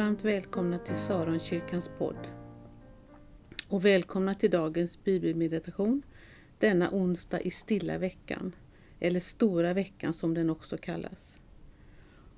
varmt välkomna till Saronkyrkans podd. Och välkomna till dagens bibelmeditation denna onsdag i stilla veckan, eller stora veckan som den också kallas.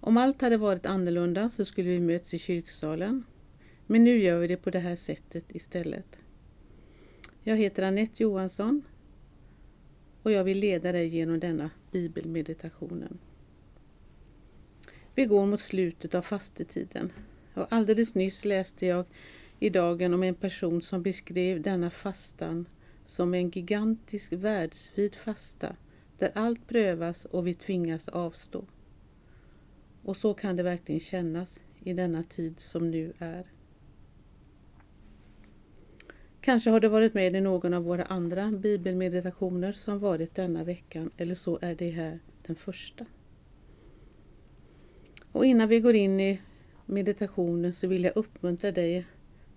Om allt hade varit annorlunda så skulle vi möts i kyrksalen, men nu gör vi det på det här sättet istället. Jag heter Annette Johansson och jag vill leda dig genom denna bibelmeditationen. Vi går mot slutet av fastetiden och alldeles nyss läste jag i dagen om en person som beskrev denna fastan som en gigantisk världsvid fasta där allt prövas och vi tvingas avstå. Och så kan det verkligen kännas i denna tid som nu är. Kanske har du varit med i någon av våra andra bibelmeditationer som varit denna veckan eller så är det här den första. Och innan vi går in i meditationen så vill jag uppmuntra dig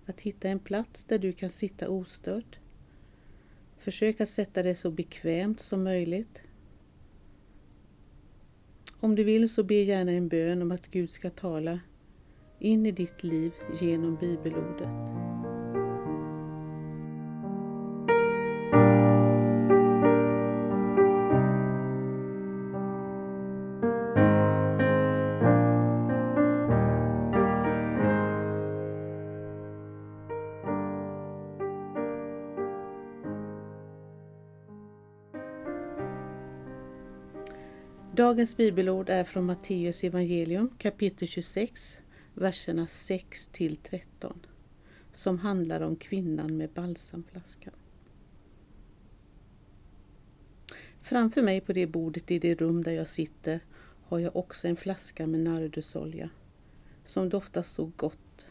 att hitta en plats där du kan sitta ostört. Försök att sätta dig så bekvämt som möjligt. Om du vill så be gärna en bön om att Gud ska tala in i ditt liv genom bibelordet. Dagens bibelord är från Matteus evangelium kapitel 26, verserna 6 till 13, som handlar om kvinnan med balsamflaskan. Framför mig på det bordet i det rum där jag sitter har jag också en flaska med nardusolja som doftar så gott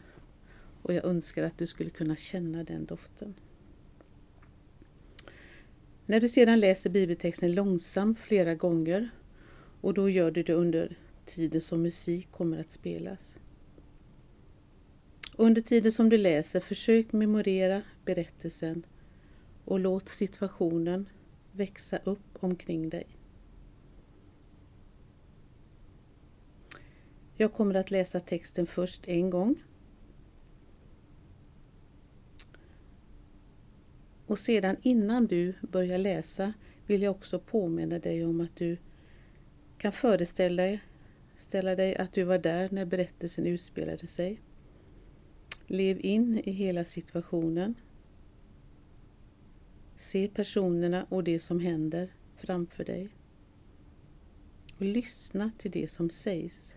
och jag önskar att du skulle kunna känna den doften. När du sedan läser bibeltexten långsamt flera gånger och då gör du det under tiden som musik kommer att spelas. Under tiden som du läser, försök memorera berättelsen och låt situationen växa upp omkring dig. Jag kommer att läsa texten först en gång. Och sedan innan du börjar läsa vill jag också påminna dig om att du kan föreställa dig, ställa dig att du var där när berättelsen utspelade sig. Lev in i hela situationen. Se personerna och det som händer framför dig. Och lyssna till det som sägs.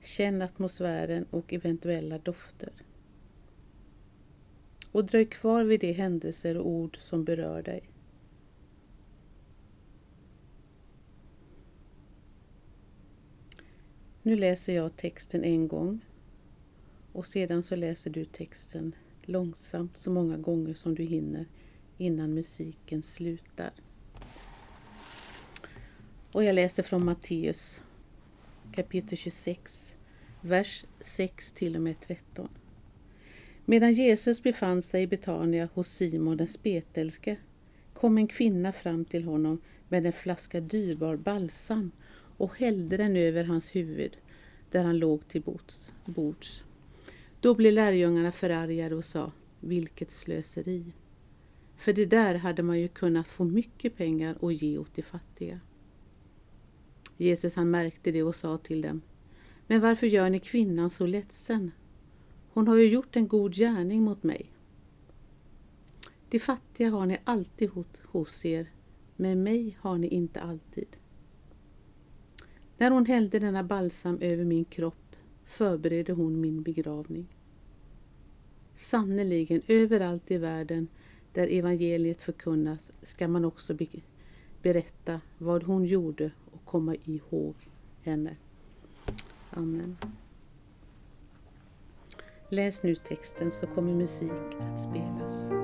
Känn atmosfären och eventuella dofter. Och dröj kvar vid de händelser och ord som berör dig. Nu läser jag texten en gång och sedan så läser du texten långsamt så många gånger som du hinner innan musiken slutar. Och jag läser från Matteus kapitel 26, vers 6 till och med 13. Medan Jesus befann sig i Betania hos Simon den spetälske kom en kvinna fram till honom med en flaska dyrbar balsam och hällde den över hans huvud där han låg till bords. Då blev lärjungarna förargade och sa, vilket slöseri. För det där hade man ju kunnat få mycket pengar och ge åt de fattiga. Jesus han märkte det och sa till dem, men varför gör ni kvinnan så ledsen? Hon har ju gjort en god gärning mot mig. De fattiga har ni alltid hos er, men mig har ni inte alltid. När hon hällde denna balsam över min kropp förberedde hon min begravning. Sannerligen, överallt i världen där evangeliet förkunnas ska man också be berätta vad hon gjorde och komma ihåg henne. Amen. Läs nu texten så kommer musik att spelas.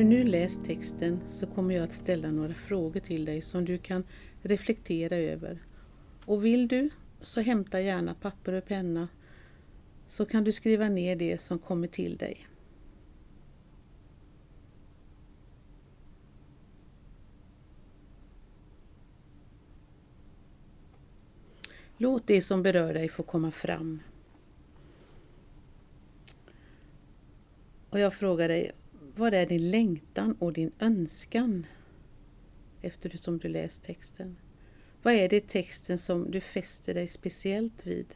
Du nu läst texten så kommer jag att ställa några frågor till dig som du kan reflektera över. Och vill du så hämta gärna papper och penna så kan du skriva ner det som kommer till dig. Låt det som berör dig få komma fram. Och jag frågar dig, vad är din längtan och din önskan eftersom du läst texten? Vad är det i texten som du fäster dig speciellt vid?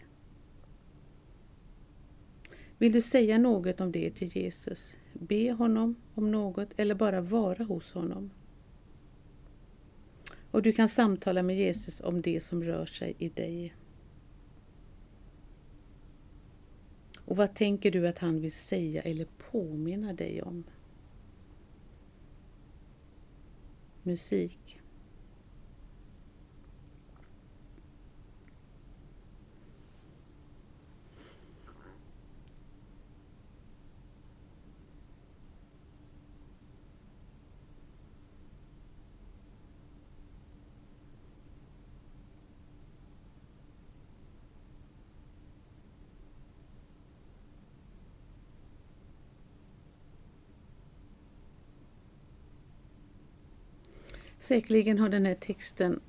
Vill du säga något om det till Jesus? Be honom om något eller bara vara hos honom? Och du kan samtala med Jesus om det som rör sig i dig. Och vad tänker du att han vill säga eller påminna dig om? Musik. Säkerligen har den här texten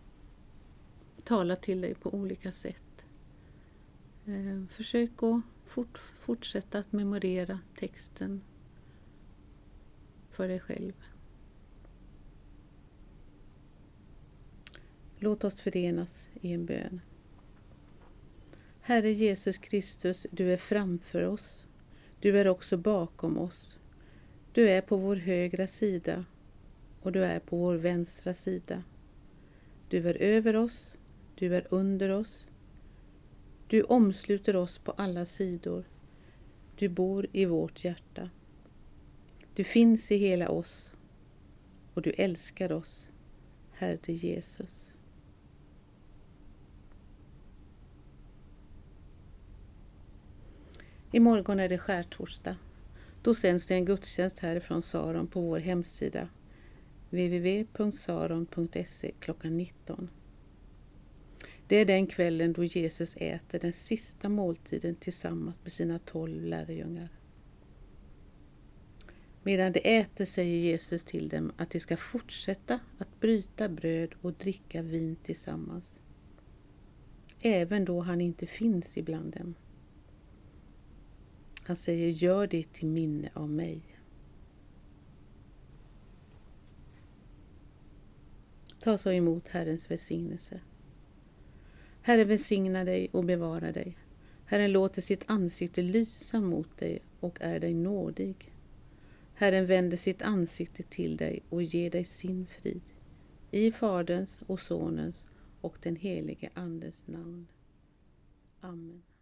talat till dig på olika sätt. Eh, försök att fort, fortsätta att memorera texten för dig själv. Låt oss förenas i en bön. Herre Jesus Kristus, du är framför oss. Du är också bakom oss. Du är på vår högra sida och du är på vår vänstra sida. Du är över oss, du är under oss. Du omsluter oss på alla sidor. Du bor i vårt hjärta. Du finns i hela oss och du älskar oss, Herre Jesus. Imorgon är det skärtorsdag. Då sänds det en gudstjänst härifrån Saron på vår hemsida www.saron.se klockan 19. Det är den kvällen då Jesus äter den sista måltiden tillsammans med sina tolv lärjungar. Medan de äter säger Jesus till dem att de ska fortsätta att bryta bröd och dricka vin tillsammans. Även då han inte finns ibland dem. Han säger, gör det till minne av mig. Ta så emot Herrens välsignelse. Herren välsigna dig och bevara dig. Herren låter sitt ansikte lysa mot dig och är dig nådig. Herren vänder sitt ansikte till dig och ger dig sin frid. I Faderns och Sonens och den helige Andes namn. Amen.